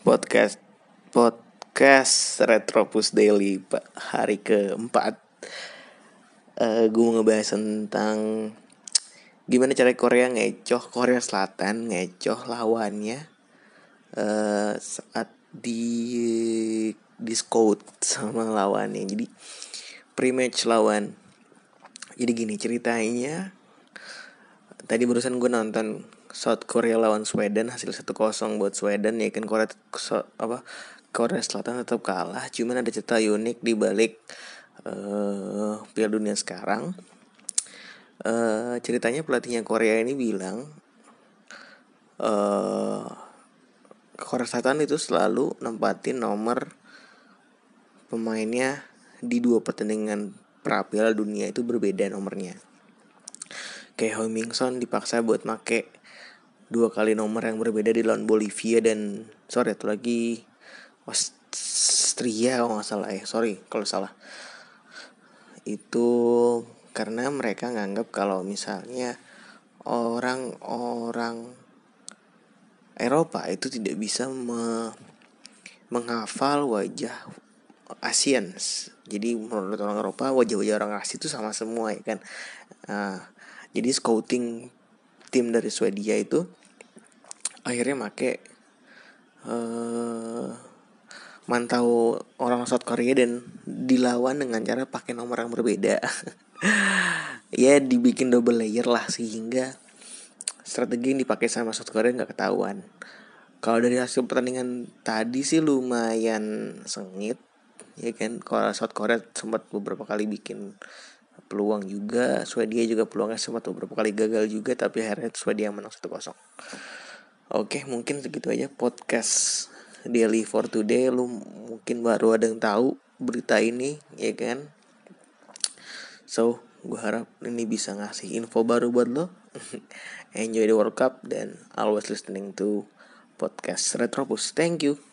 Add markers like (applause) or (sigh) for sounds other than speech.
podcast podcast Retropus Daily pak. Hari keempat. Uh, gue mau ngebahas tentang gimana cara Korea ngecoh Korea Selatan ngecoh lawannya uh, saat di di scout sama lawannya. Jadi pre-match lawan. Jadi gini ceritanya tadi barusan gue nonton South Korea lawan Sweden hasil 1-0 buat Sweden ya kan? Korea so, apa Korea Selatan tetap kalah cuman ada cerita unik di balik uh, Piala Dunia sekarang. Uh, ceritanya pelatihnya Korea ini bilang uh, Korea Selatan itu selalu nempatin nomor pemainnya di dua pertandingan pra Piala Dunia itu berbeda nomornya kayak Hoi Mingson dipaksa buat make dua kali nomor yang berbeda di lawan Bolivia dan sorry itu lagi Austria kalau nggak salah ya. Sorry kalau salah. Itu karena mereka nganggap kalau misalnya orang-orang Eropa itu tidak bisa me menghafal wajah Asians. Jadi menurut orang Eropa wajah-wajah orang Asia itu sama semua ya kan? Nah, jadi scouting tim dari Swedia itu akhirnya make uh, mantau orang South Korea dan dilawan dengan cara pakai nomor yang berbeda. (laughs) Ya dibikin double layer lah sehingga strategi yang dipakai sama South Korea nggak ketahuan. Kalau dari hasil pertandingan tadi sih lumayan sengit ya kan? Kalau South Korea sempat beberapa kali bikin peluang juga Swedia juga peluangnya sempat beberapa kali gagal juga tapi akhirnya Swedia menang 1-0 Oke, mungkin segitu aja podcast daily for today. Lu mungkin baru ada yang tahu berita ini, ya kan? So, gue harap ini bisa ngasih info baru buat lo. (laughs) Enjoy the World Cup dan always listening to podcast Retropus. Thank you.